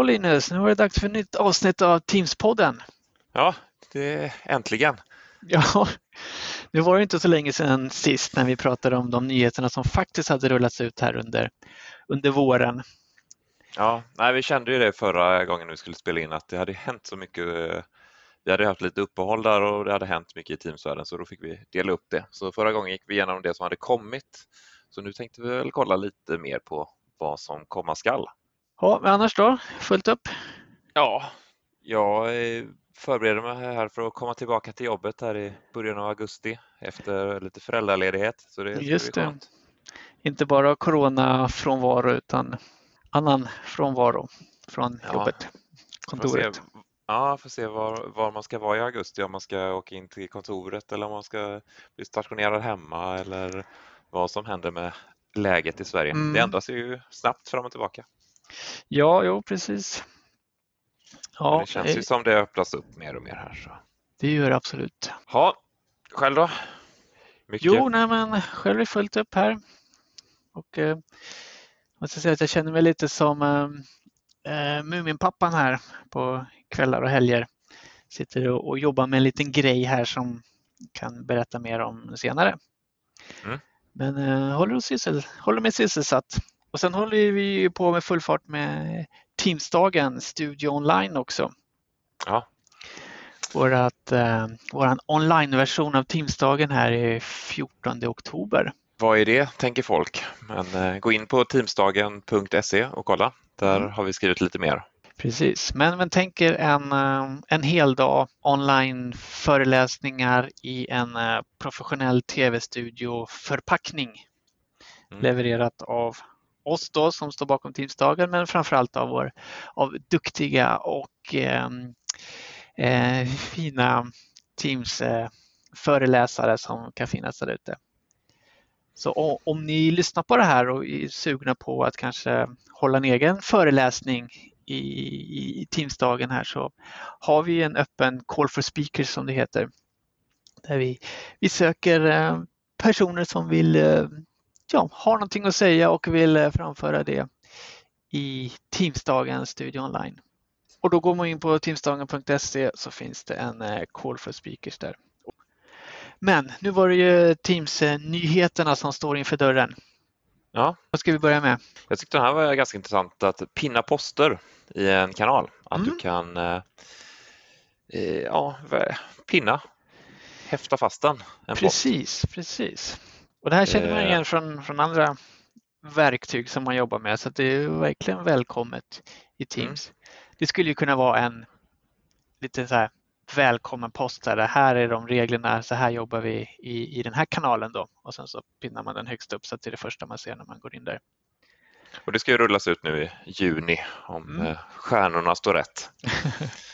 Hallå Linus, nu var det dags för ett nytt avsnitt av Teams-podden. Ja, det är äntligen. Ja, nu var det inte så länge sedan sist när vi pratade om de nyheterna som faktiskt hade rullats ut här under, under våren. Ja, nej, vi kände ju det förra gången vi skulle spela in att det hade hänt så mycket. Vi hade haft lite uppehåll där och det hade hänt mycket i Teamsvärlden så då fick vi dela upp det. Så förra gången gick vi igenom det som hade kommit. Så nu tänkte vi väl kolla lite mer på vad som komma skall. Ja, men annars då? Fullt upp? Ja, jag förbereder mig här för att komma tillbaka till jobbet här i början av augusti efter lite föräldraledighet. Så det Just det. Inte bara corona-frånvaro utan annan frånvaro från ja, jobbet, kontoret. Får se, ja, får se var, var man ska vara i augusti, om man ska åka in till kontoret eller om man ska bli stationerad hemma eller vad som händer med läget i Sverige. Mm. Det ändras ju snabbt fram och tillbaka. Ja, jo precis. Ja, det känns ju som det öppnas upp mer och mer här. Så. Det gör det absolut. Ja, själv då? Mycket. Jo, nej men själv är fullt upp här. Och eh, måste säga att jag känner mig lite som eh, eh, Muminpappan här på kvällar och helger. Sitter och, och jobbar med en liten grej här som kan berätta mer om senare. Mm. Men eh, håller, syssel, håller mig sysselsatt. Och sen håller vi på med full fart med Teamsdagen Studio Online också. Ja. Vårat, eh, våran online-version av Teamsdagen här är 14 oktober. Vad är det, tänker folk. Men eh, gå in på teamsdagen.se och kolla. Där mm. har vi skrivit lite mer. Precis, men, men tänk er en, eh, en hel dag online föreläsningar i en eh, professionell tv-studio förpackning mm. levererat av oss då som står bakom Teamsdagen men framförallt av, vår, av duktiga och ehm, eh, fina Teams eh, föreläsare som kan finnas där ute. Så om ni lyssnar på det här och är sugna på att kanske hålla en egen föreläsning i, i Teamsdagen här så har vi en öppen Call for Speakers som det heter. Där vi, vi söker eh, personer som vill eh, ja, har någonting att säga och vill eh, framföra det i Teamsdagen Studio Online. Och då går man in på teamsdagen.se så finns det en eh, call for speakers där. Men nu var det ju Teams-nyheterna som står inför dörren. Ja. Vad ska vi börja med? Jag tyckte det här var ganska intressant att pinna poster i en kanal. Att mm. du kan eh, ja, pinna, häfta fast den. precis, post. precis. Och det här känner man eh. igen från, från andra verktyg som man jobbar med så det är verkligen välkommet i mm. Teams. Mm. Det skulle ju kunna vara en lite så här välkommen post. Där, här är de reglerna, så här jobbar vi i, i den här kanalen då och sen så pinnar man den högst upp så att det är det första man ser när man går in där. Och det ska ju rullas ut nu i juni om mm. Eh, stjärnorna står rätt.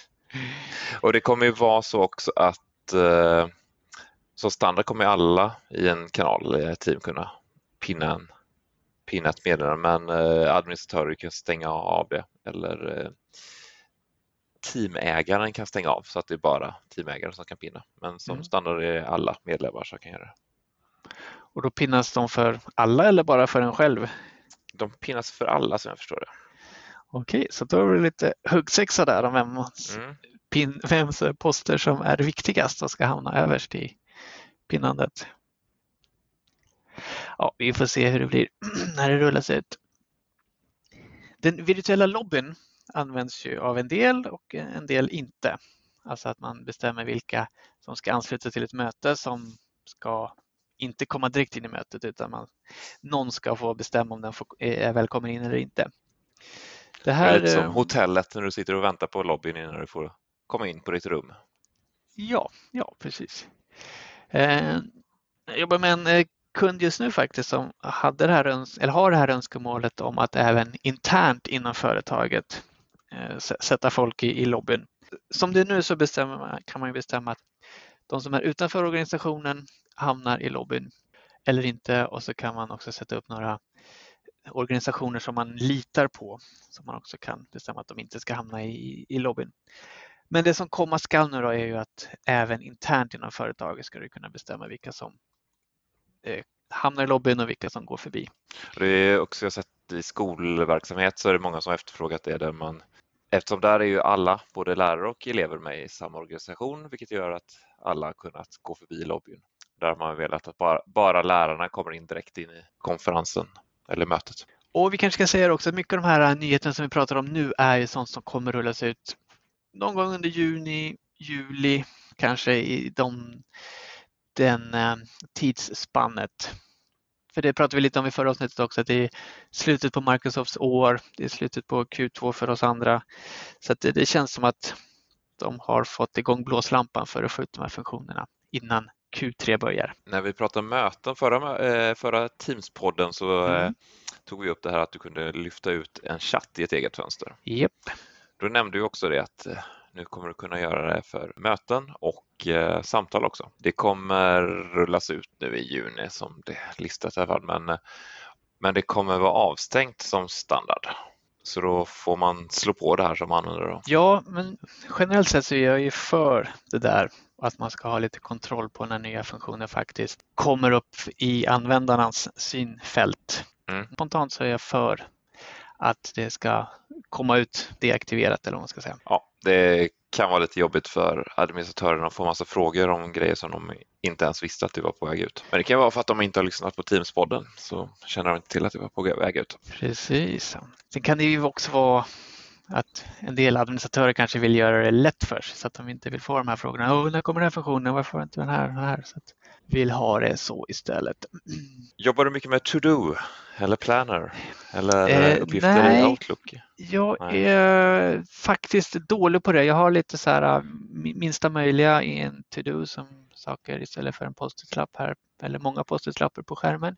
och det kommer ju vara så också att eh, som standard kommer alla i en kanal, i ett team, kunna pinna, en, pinna ett meddelande men eh, administratörer kan stänga av det eller eh, teamägaren kan stänga av så att det är bara teamägaren som kan pinna. Men som mm. standard är alla medlemmar som kan göra det. Och då pinnas de för alla eller bara för en själv? De pinnas för alla som jag förstår det. Okej, så då är det lite huggsexa där om vems, mm. pin, vems poster som är viktigast och ska hamna överst i, pinnandet. Ja, vi får se hur det blir när det rullas ut. Den virtuella lobbyn används ju av en del och en del inte. Alltså att man bestämmer vilka som ska ansluta till ett möte som ska inte komma direkt in i mötet utan man, någon ska få bestämma om den får, är välkommen in eller inte. Det här är lite som hotellet när du sitter och väntar på lobbyn innan du får komma in på ditt rum. Ja, ja precis. Eh, jag jobbar med en eh, kund just nu faktiskt som hade det här, eller har det här önskemålet om att även internt inom företaget eh, sätta folk i, i lobbyn. Som det är nu så bestämmer kan man bestämma att de som är utanför organisationen hamnar i lobbyn eller inte och så kan man också sätta upp några organisationer som man litar på som man också kan bestämma att de inte ska hamna i, i lobbyn. Men det som komma skall nu då är ju att även internt inom företaget ska du kunna bestämma vilka som eh, hamnar i lobbyn och vilka som går förbi. Det är också jag sett i skolverksamhet så är det många som efterfrågat det där man eftersom där är ju alla, både lärare och elever med i samma organisation, vilket gör att alla har kunnat gå förbi lobbyn. Där har man velat att bara, bara lärarna kommer in direkt in i konferensen eller mötet. Och vi kanske ska säga också att mycket av de här nyheterna som vi pratar om nu är ju sånt som kommer rullas ut någon gång under juni, juli, kanske i de, den eh, tidsspannet. För det pratade vi lite om i förra avsnittet också, att det är slutet på Microsofts år, det är slutet på Q2 för oss andra. Så det, det, känns som att de har fått igång blåslampan för att få ut de här funktionerna innan Q3 börjar. När vi pratade möten förra, eh, förra Teams-podden så eh, mm. tog vi upp det här att du kunde lyfta ut en chatt i ett eget fönster. Yep. Då nämnde du också det att nu kommer du kunna göra det för möten och eh, samtal också. Det kommer rullas ut nu i juni som det listat i fall, men, eh, men det kommer vara avstängt som standard. Så då får man slå på det här som användare. Då. Ja, men generellt sett så är jag ju för det där att man ska ha lite kontroll på när nya funktioner faktiskt kommer upp i användarnas synfält. Mm. Spontant så är jag för att det ska komma ut deaktiverat eller vad man ska säga. Ja, det kan vara lite jobbigt för administratörerna att få massa frågor om grejer som de inte ens visste att det var på väg ut. Men det kan vara för att de inte har lyssnat på Teams-podden så känner de inte till att det var på väg ut. Precis. Sen kan det ju också vara att en del administratörer kanske vill göra det lätt för sig så att de inte vill få de här frågorna. Oh, när kommer den här funktionen? Varför inte den här? Den här? Så att vill ha det så istället. Jobbar du mycket med To-Do eller Planner eller eh, uppgifter nej, i Outlook? Jag nej. är faktiskt dålig på det. Jag har lite så här äh, minsta möjliga i en To-Do som saker istället för en post-it-lapp här eller många post-it-lappar på skärmen.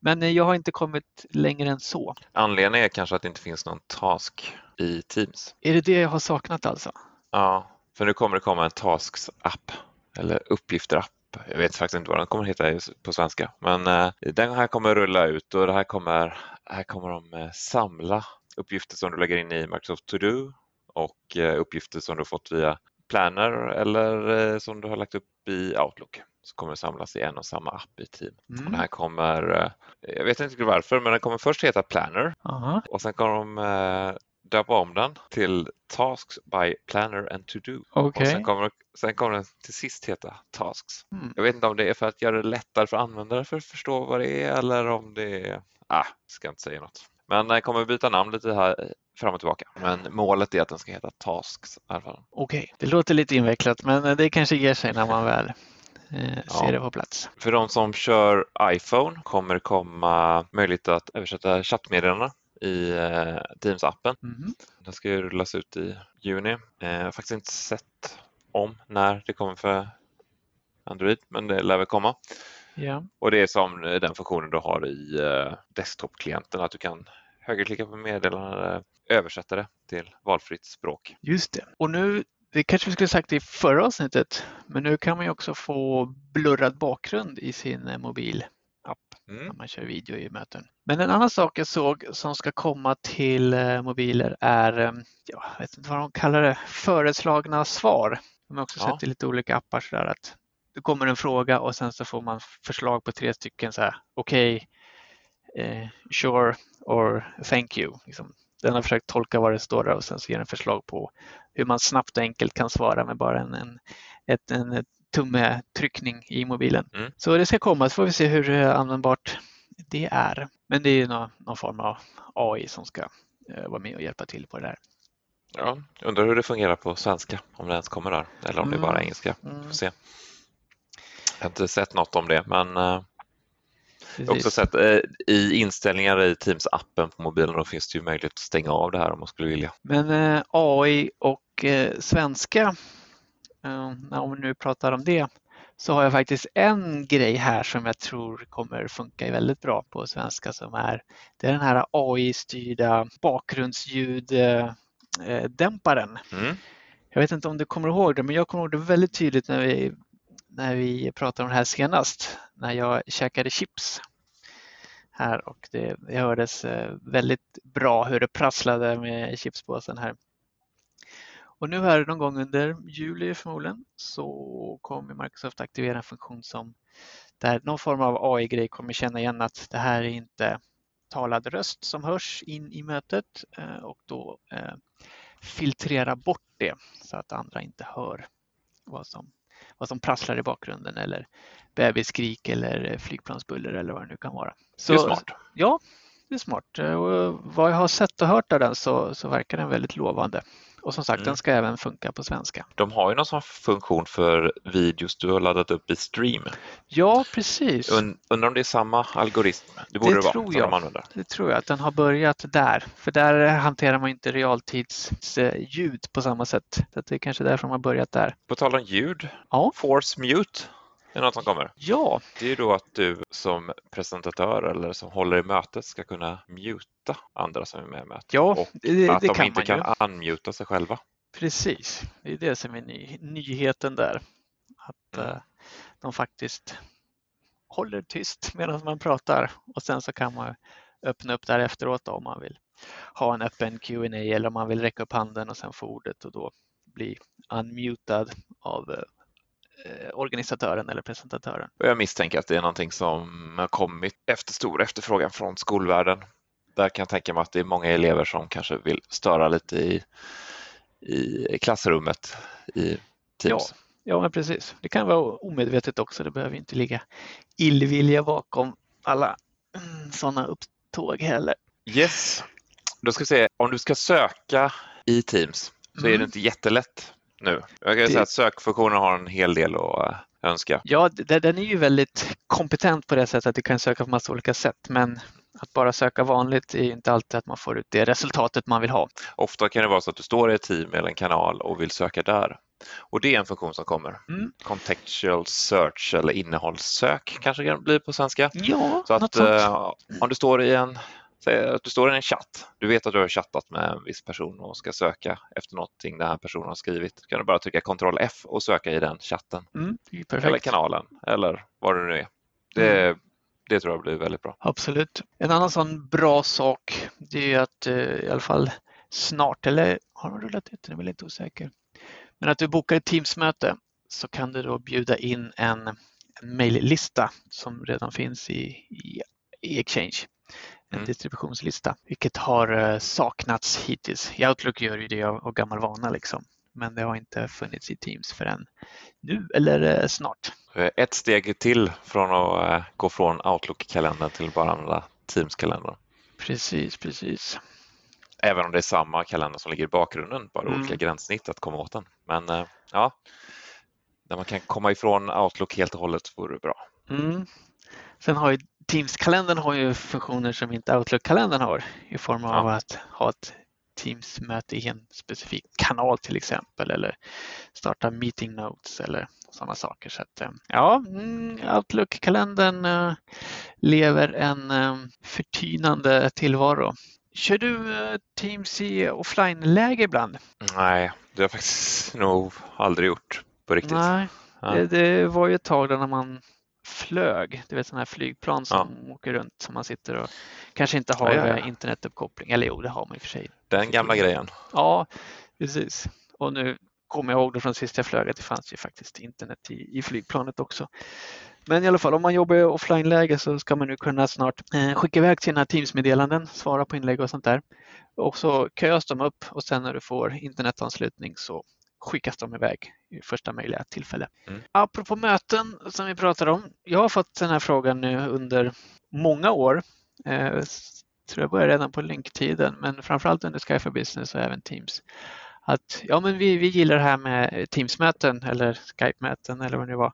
Men eh, jag har inte kommit längre än så. Anledningen är kanske att det inte finns någon task i Teams. Är det det jag har saknat alltså? Ja, för nu kommer det komma en Tasks-app eller uppgifter-app jag vet faktiskt inte vad den kommer heta på svenska, men eh, den här kommer rulla ut och det här kommer, här kommer de eh, samla uppgifter som du lägger in i Microsoft To Do och uppgifter som du fått via Planner eller som du har lagt upp i Outlook så kommer det samlas i en och samma app i Team. Mm. Och det här kommer, jag vet inte varför, men den kommer först heta Planner -huh. och sen kommer de döpa om den till Tasks by Planner and To Do. Okay. Och sen kommer, sen kommer den till sist heta Tasks. Mm. Jag vet inte om det är för att göra det lättare för användare för att förstå vad det är eller om det är... Ah, ska inte säga något. Men den kommer byta namn lite här fram och tillbaka. Men målet är att den ska heta Tasks i alla fall. Okej, okay. det låter lite invecklat men det kanske ger sig när man väl eh, ser ja. det på plats. För de som kör iPhone kommer det komma möjlighet att översätta chattmeddelanden i eh, Teams-appen. Mm. Den ska ju rullas ut i juni. Eh, jag har faktiskt inte sett om när det kommer för Android, men det lär väl komma. Ja. Och det är som den funktionen du har i eh, desktop-klienten, att du kan högerklicka på meddelande, översätta det till valfritt språk. Just det. Och nu, det kanske vi skulle sagt i förra avsnittet, men nu kan man ju också få blurrad bakgrund i sin mobil mm. när man kör video i möten. Men en annan sak jag såg som ska komma till eh, mobiler är, eh, jag vet inte vad de kallar det, föreslagna svar. De har också ja. sett i lite olika appar så där att det kommer en fråga och sen så får man förslag på tre stycken så här, okej, okay, eh, sure or thank you. Liksom. Den har försökt tolka vad det står där och sen så ger den förslag på hur man snabbt och enkelt kan svara med bara en, en, ett, en tummetryckning i mobilen. Mm. Så det ska komma, så får vi se hur eh, användbart det är. Men det är någon, någon form av AI som ska uh, vara med och hjälpa till på det där. Ja, undrar hur det fungerar på svenska, om det ens kommer där, eller om mm. det är bara engelska. Får se. Jag har inte sett något om det, men uh, jag har också sett uh, i inställningar i Teams-appen på mobilen, då finns det ju möjlighet att stänga av det här om man skulle vilja. Men AI och svenska Eh, om vi nu pratar om det, så har jag faktiskt en grej här som jag tror kommer funka väldigt bra på svenska som är, det är den här AI-styrda bakgrundsljud-dämparen. Mm. Jag vet inte om du kommer ihåg det, men jag kommer ihåg det väldigt tydligt när vi, när vi pratade om det här senast, när jag käkade chips här och det, det hördes eh, väldigt bra hur det prasslade med chipspåsen här. Och nu här någon gång under juli förmodligen så kommer Microsoft aktivera en funktion som där någon form av AI-grej kommer känna igen att det här är inte talad röst som hörs in i mötet eh, och då eh, filtrera bort det så att andra inte hör vad som, vad som prasslar i bakgrunden eller bebisskrik eller flygplansbuller eller vad det nu kan vara. Så, det är smart. Ja, det är smart. Och vad jag har sett och hört av den så, så verkar den väldigt lovande. Och som sagt, mm. den ska även funka på svenska. De har ju någon sån funktion för videos du har laddat upp i Stream. Ja, precis. Und, undrar om det är samma algoritm? Det borde det, det tror vara, jag. de använder. Det tror jag, att den har börjat där. För där hanterar man inte realtidsljud på samma sätt. Så det är kanske därför de har börjat där. På tal om ljud, ja. Force Mute är det något som kommer? Ja. Det är ju då att du som presentatör eller som håller i mötet ska kunna muta andra som är med i mötet. Ja, och det, att det de kan inte kan ju. unmuta sig själva. Precis, det är det som är ny, nyheten där. Att mm. uh, de faktiskt håller tyst medan man pratar och sen så kan man öppna upp där efteråt om man vill ha en öppen Q&A eller om man vill räcka upp handen och sen få ordet och då bli unmutad av uh, organisatören eller presentatören. Jag misstänker att det är någonting som har kommit efter stor efterfrågan från skolvärlden. Där kan jag tänka mig att det är många elever som kanske vill störa lite i i klassrummet i Teams. Ja, ja men precis. Det kan vara omedvetet också. Det behöver inte ligga illvilja bakom alla mm, sådana upptåg heller. Yes, då ska vi se. Om du ska söka i Teams så mm. är det inte jättelätt nu. Jag kan det... säga att sökfunktionen har en hel del att eh, önska. Ja, den är ju väldigt kompetent på det sättet att du kan söka på massa olika sätt. Men att bara söka vanligt är inte alltid att man får ut det resultatet man vill ha. Ofta kan det vara så att du står i ett team eller en kanal och vill söka där. Och det är en funktion som kommer. Mm. Contextual search eller innehållssök kanske kan bli på svenska. Ja, så att eh, om du står i en Säg att du står i en chatt. Du vet att du har chattat med en viss person och ska söka efter någonting den här personen har skrivit. Då kan du bara trycka Ctrl F och söka i den chatten. Mm, eller kanalen eller vad det nu är. Det, mm det tror jag blir väldigt bra. Absolut. En annan sån bra sak det är att eh, i alla fall snart, eller har de rullat ut? Jag är väl lite osäker. Men att du bokar ett Teamsmöte så kan du då bjuda in en, en mejllista som redan finns i, i, i Exchange. En mm. distributionslista, vilket har eh, saknats hittills. I Outlook gör ju det av, gammal vana liksom men det har inte funnits i Teams förrän nu eller eh, snart. Ett steg till från att eh, gå från Outlook-kalendern till bara använda Teams-kalendern. Precis, precis. Även om det är samma kalender som ligger i bakgrunden, bara mm. olika gränssnitt att komma åt den. Men ja, när man kan komma ifrån Outlook helt och hållet vore det bra. Mm. Sen har ju Teams-kalendern har ju funktioner som inte Outlook-kalendern har i form av ja. att ha ett Teams-möte i en specifik kanal till exempel eller starta meeting notes eller sådana saker. Så att, eh, ja, mm, Outlook-kalendern eh, lever en eh, förtynande tillvaro. Kör du Teams i offline-läge ibland? Nej, det har jag faktiskt nog aldrig gjort på riktigt. Nej, ja. det, det, var ju ett tag när man flög, du vet sådana här flygplan som ja. åker runt som man sitter och kanske inte har ja, ja, internetuppkoppling. Eller jo, det har man i och för sig. Den gamla grejen. Ja, precis. Och nu kommer jag ihåg då från sist jag flög att det fanns ju faktiskt internet i, i flygplanet också. Men i alla fall, om man jobbar i offline-läge så ska man nu kunna snart eh, skicka iväg sina Teams-meddelanden, svara på inlägg och sånt där. Och så köas de upp och sen när du får internetanslutning så skickas de iväg i första möjliga tillfälle. Mm. Apropå möten som vi pratar om. Jag har fått den här frågan nu under många år. Eh, tror jag började redan på LINK-tiden, men framförallt under Sky for Business och även Teams. Att ja, men vi, vi gillar det här med Teams-möten eller Skype-möten eller vad det var.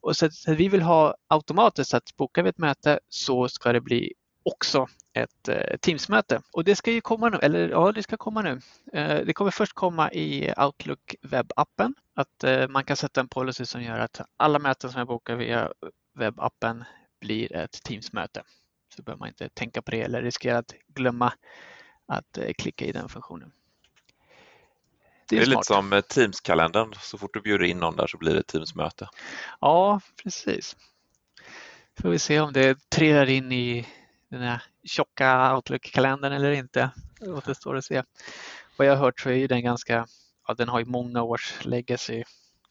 Och så, så vi vill ha automatiskt att bokar vi ett möte så ska det bli också ett eh, Teams-möte. Och det ska ju komma nu, eller ja, det ska komma nu. Eh, det kommer först komma i Outlook webbappen, att eh, man kan sätta en policy som gör att alla möten som jag bokar via webbappen blir ett Teams-möte. Så behöver man inte tänka på det eller riskera att glömma att klicka i den funktionen. Det är, det är lite som Teams-kalendern. Så fort du bjuder in någon där så blir det ett Teams-möte. Ja, precis. Får vi se om det trillar in i den här tjocka Outlook-kalendern eller inte. Det återstår att se. Vad jag har hört så är den ganska, ja, den har ju många års legacy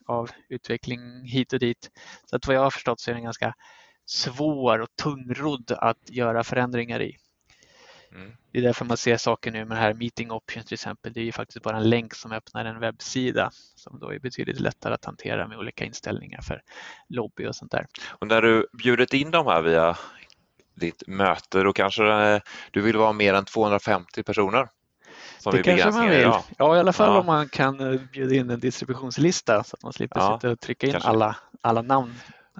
av utveckling hit och dit. Så att vad jag har förstått så är den ganska svår och tungrodd att göra förändringar i. Mm. Det är därför man ser saker nu med det här Meeting Options till exempel. Det är ju faktiskt bara en länk som öppnar en webbsida som då är betydligt lättare att hantera med olika inställningar för lobby och sånt där. Och när du bjudit in de här via ditt möte, då kanske du vill vara mer än 250 personer? Det kanske man vill. Ja. ja, i alla fall ja. om man kan eh, bjuda in en distributionslista så att man slipper ja, sitta och trycka in alla, alla namn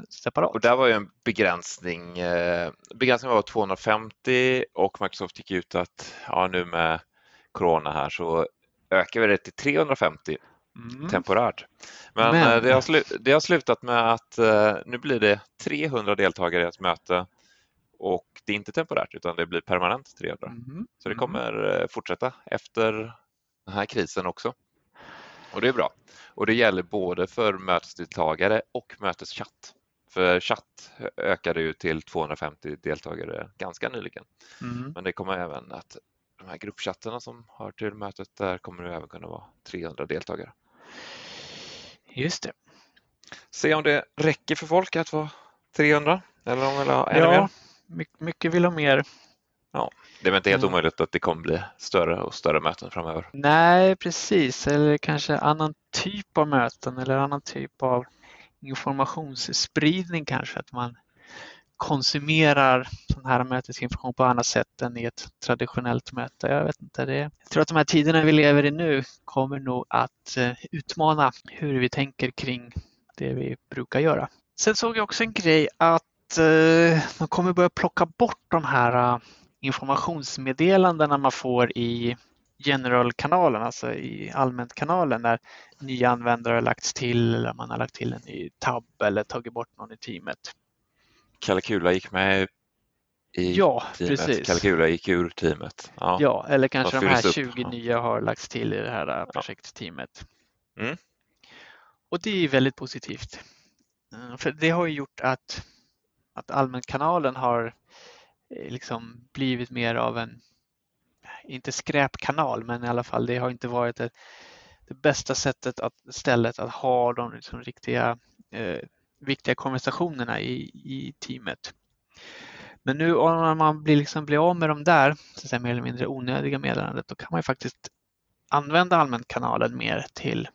separat. Och där var ju en begränsning. Eh, begränsningen var 250 och Microsoft gick ut att ja, nu med Corona här så ökar vi det till 350 mm. temporärt. Men, Men. Eh, det, har det har slutat med att eh, nu blir det 300 deltagare i ett möte och det är inte temporärt utan det blir permanent 300. Mm. Så det mm. kommer fortsätta efter den här krisen också. Och det är bra. Och det gäller både för mötesdeltagare och möteschatt. För chatt ökade ju till 250 deltagare ganska nyligen. Mm. Men det kommer även att de här gruppchattarna som hör till mötet, där kommer det även kunna vara 300 deltagare. Just det. Se om det räcker för folk att vara 300 eller om de vill ha ännu ja, mer. Mycket vill ha mer. Ja, det är väl inte helt mm. omöjligt att det kommer bli större och större möten framöver. Nej, precis. Eller kanske annan typ av möten eller annan typ av informationsspridning kanske, att man konsumerar sån här mötesinformation på annat sätt än i ett traditionellt möte. Jag vet inte. Det. Jag tror att de här tiderna vi lever i nu kommer nog att eh, utmana hur vi tänker kring det vi brukar göra. Sen såg jag också en grej att de kommer börja plocka bort de här eh, informationsmeddelandena man får i general-kanalen, alltså i allmänt-kanalen där nya användare har lagts till eller man har lagt till en ny tab eller tagit bort någon i teamet. Kalkula gick med i ja, teamet. Precis. Kalkula gick ur teamet. Ja, ja eller kanske de här 20 upp. nya har lagts till i det här projektteamet. Mm. Och det är väldigt positivt. Eh, för det har gjort att, att allmänkanalen har eh, liksom blivit mer av en inte skräpkanal, men i alla fall det har inte varit det, det bästa sättet att stället att ha de liksom riktiga eh, viktiga konversationerna i, i teamet. Men nu om man blir, liksom, blir av med de där så säga, mer eller mindre onödiga meddelandet, då kan man ju faktiskt använda allmänkanalen mer till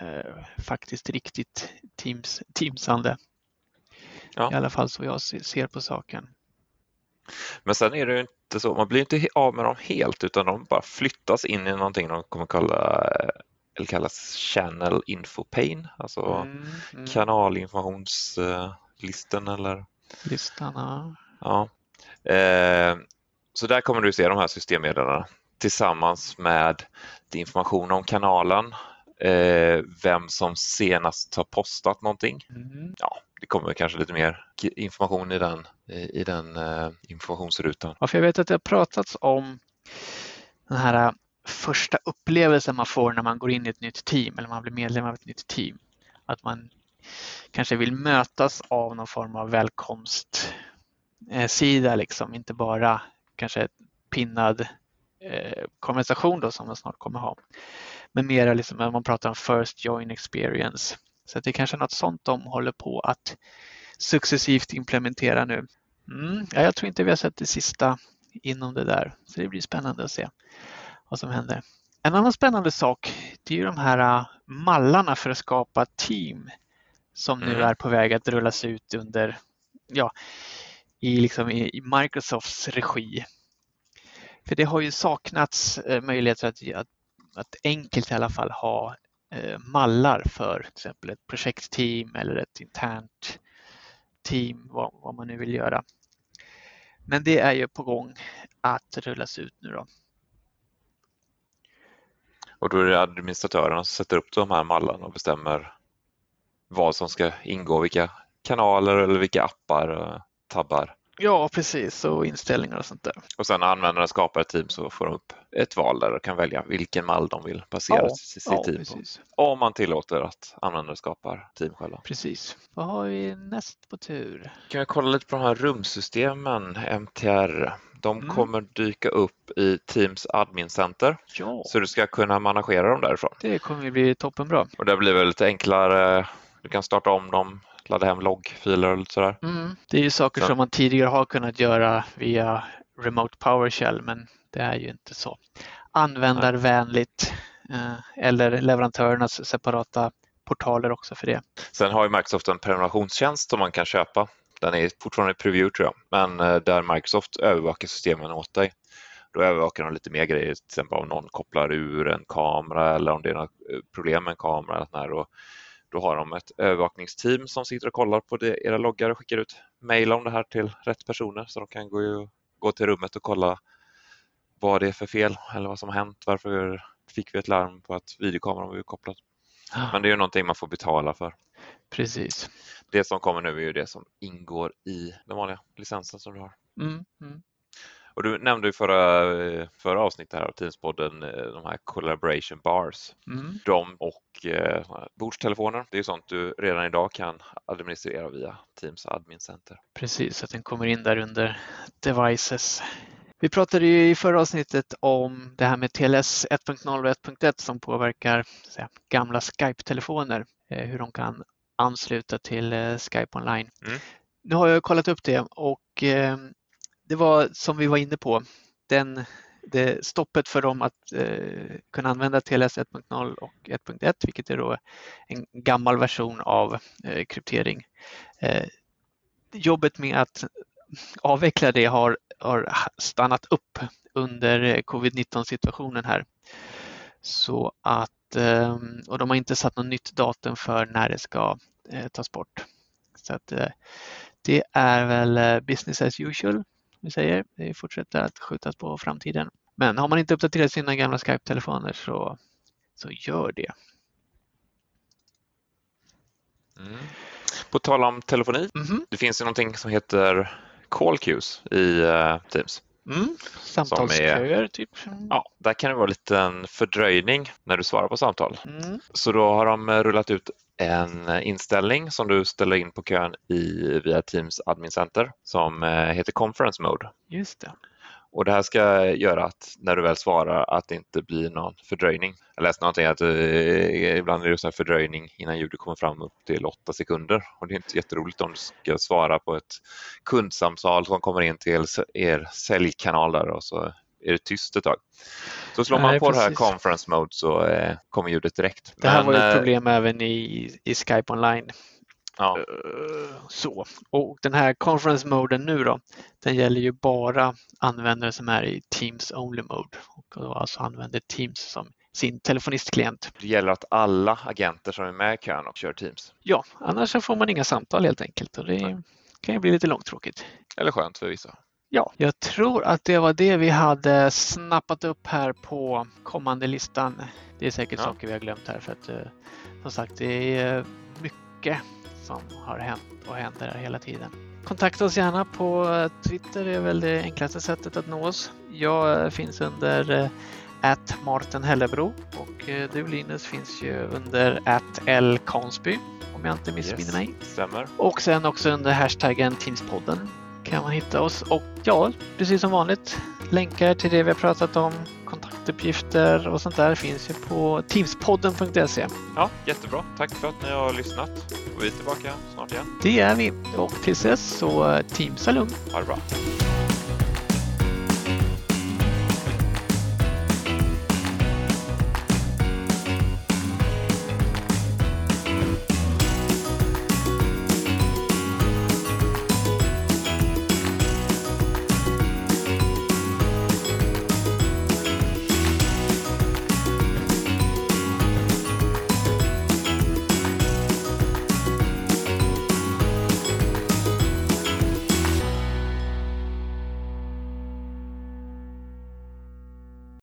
eh, faktiskt riktigt teams, teamsande. Ja. I alla fall så jag ser på saken. Men sen är det ju inte så, man blir inte av med dem helt utan de bara flyttas in i någonting de kommer kalla eller kallas Channel Info Pane, alltså mm, mm. kanalinformationslistan eller Listan, ja. Eh, så där kommer du se de här systemmeddelandena tillsammans med information om kanalen, eh, vem som senast har postat någonting. Mm. Ja, det kommer kanske lite mer information i den, i den uh, informationsrutan. Ja, för jag vet att det har pratats om den här första upplevelsen man får när man går in i ett nytt team eller man blir medlem av ett nytt team. Att man kanske vill mötas av någon form av välkomstsida, liksom, inte bara kanske pinnad eh, konversation då som man snart kommer ha. Men mer liksom när man pratar om first join experience. Så det är kanske något sånt de håller på att successivt implementera nu. Mm, ja, jag tror inte vi har sett det sista inom det där, så det blir spännande att se vad som händer. En annan spännande sak det är ju de här äh, mallarna för att skapa team som nu mm. är på väg att rullas ut under, ja, i, liksom i Microsofts regi. För det har ju saknats eh, möjligheter att, att, att enkelt i alla fall ha Eh, mallar för till exempel ett projektteam eller ett internt team, vad, vad, man nu vill göra. Men det är ju på gång att rullas ut nu då. Och då är det administratörerna som sätter upp de här mallarna och bestämmer vad som ska ingå, vilka kanaler eller vilka appar och tabbar Ja, precis. Och inställningar och sånt där. Och sen när användaren skapar ett team så får de upp ett val där de kan välja vilken mall de vill basera ja, sitt ja, team precis. på. Om man tillåter att användare skapar team själva. Precis. Vad har vi näst på tur? Kan vi kolla lite på de här rumsystemen, MTR. De mm. kommer dyka upp i Teams Admin Center. Ja. Så du ska kunna managera dem därifrån. Det kommer bli toppenbra. Och det blir väl lite enklare. Du kan starta om dem ladda hem loggfiler och sådär. Mm. Det är ju saker Så. som man tidigare har kunnat göra via Remote PowerShell men det är ju inte så användarvänligt eller leverantörernas separata portaler också för det. Sen har ju Microsoft en prenumerationstjänst som man kan köpa. Den är fortfarande i preview tror jag, men där Microsoft övervakar systemen åt dig. Då övervakar de lite mer grejer, till exempel om någon kopplar ur en kamera eller om det är något problem med en kamera. Och då har de ett övervakningsteam som sitter och kollar på det, era loggar och skickar ut mejl om det här till rätt personer så de kan gå, gå till rummet och kolla vad det är för fel eller vad som har hänt. Varför fick vi ett larm på att videokameran var kopplad? Ah. Men det är ju någonting man får betala för. Precis. Det som kommer nu är ju det som ingår i den vanliga licensen som du har. Mm, mm. Och du nämnde i förra, förra avsnittet här av Teamspodden eh, de här collaboration bars. Mm. De och eh, bordstelefoner, det är sånt du redan idag kan administrera via Teams Admin Center. Precis, att den kommer in där under devices. Vi pratade ju i förra avsnittet om det här med TLS 1.0 och 1.1 som påverkar säga, gamla Skype-telefoner, eh, hur de kan ansluta till eh, Skype online. Mm. Nu har jag kollat upp det och det var som vi var inne på, den, det stoppet för dem att eh, kunna använda TLS 1.0 och 1.1, vilket är då en gammal version av eh, kryptering. Eh, jobbet med att avveckla det har, har stannat upp under eh, covid-19 situationen här. Så att, eh, och de har inte satt något nytt datum för när det ska eh, tas bort. Så att eh, det är väl eh, business as usual vi säger. Det fortsätter att skjutas på framtiden. Men har man inte uppdaterat sina gamla Skype-telefoner så, så gör det. Mm. På tal om telefoni, mm -hmm. det finns ju någonting som heter call queues i uh, Teams. Mm. Samtalsköer typ. Ja, där kan det vara en fördröjning när du svarar på samtal. Mm. Så då har de rullat ut en inställning som du ställer in på kön i, via Teams Admin Center som eh, heter Conference Mode. Just det. Och det här ska göra att när du väl svarar att det inte blir någon fördröjning. Jag läste någonting att eh, ibland är det så fördröjning innan ljudet kommer fram upp till åtta sekunder och det är inte jätteroligt om du ska svara på ett kundsamtal som kommer in till er säljkanal där och så är det tyst ett tag. Så slår man på precis. det här conference mode så eh, kommer ljudet direkt. Det här Men, var ett eh, problem även i, i Skype online. Ja. Uh, så. Och den här conference moden nu då, den gäller ju bara användare som är i Teams only mode och då alltså använder Teams som sin telefonistklient. Det gäller att alla agenter som är med i kön och kör Teams? Ja, annars får man inga samtal helt enkelt och det Nej. kan ju bli lite långtråkigt. Eller skönt för vissa. Ja, jag tror att det var det vi hade snappat upp här på kommande listan. Det är säkert ja. saker vi har glömt här för att eh, som sagt det är mycket som har hänt och händer hela tiden. Kontakta oss gärna på Twitter, det är väl det enklaste sättet att nå oss. Jag finns under eh, at Martin Hellebro och eh, du Linus finns ju under at L Konsby om jag inte missminner yes, mig. Stämmer. Och sen också under hashtaggen Teamspodden kan man hitta oss och ja, precis som vanligt länkar till det vi har pratat om, kontaktuppgifter och sånt där finns ju på teamspodden.se. Ja, jättebra. Tack för att ni har lyssnat. Och vi är tillbaka snart igen. Det är vi och tills dess så Teams lugn. Ha det bra.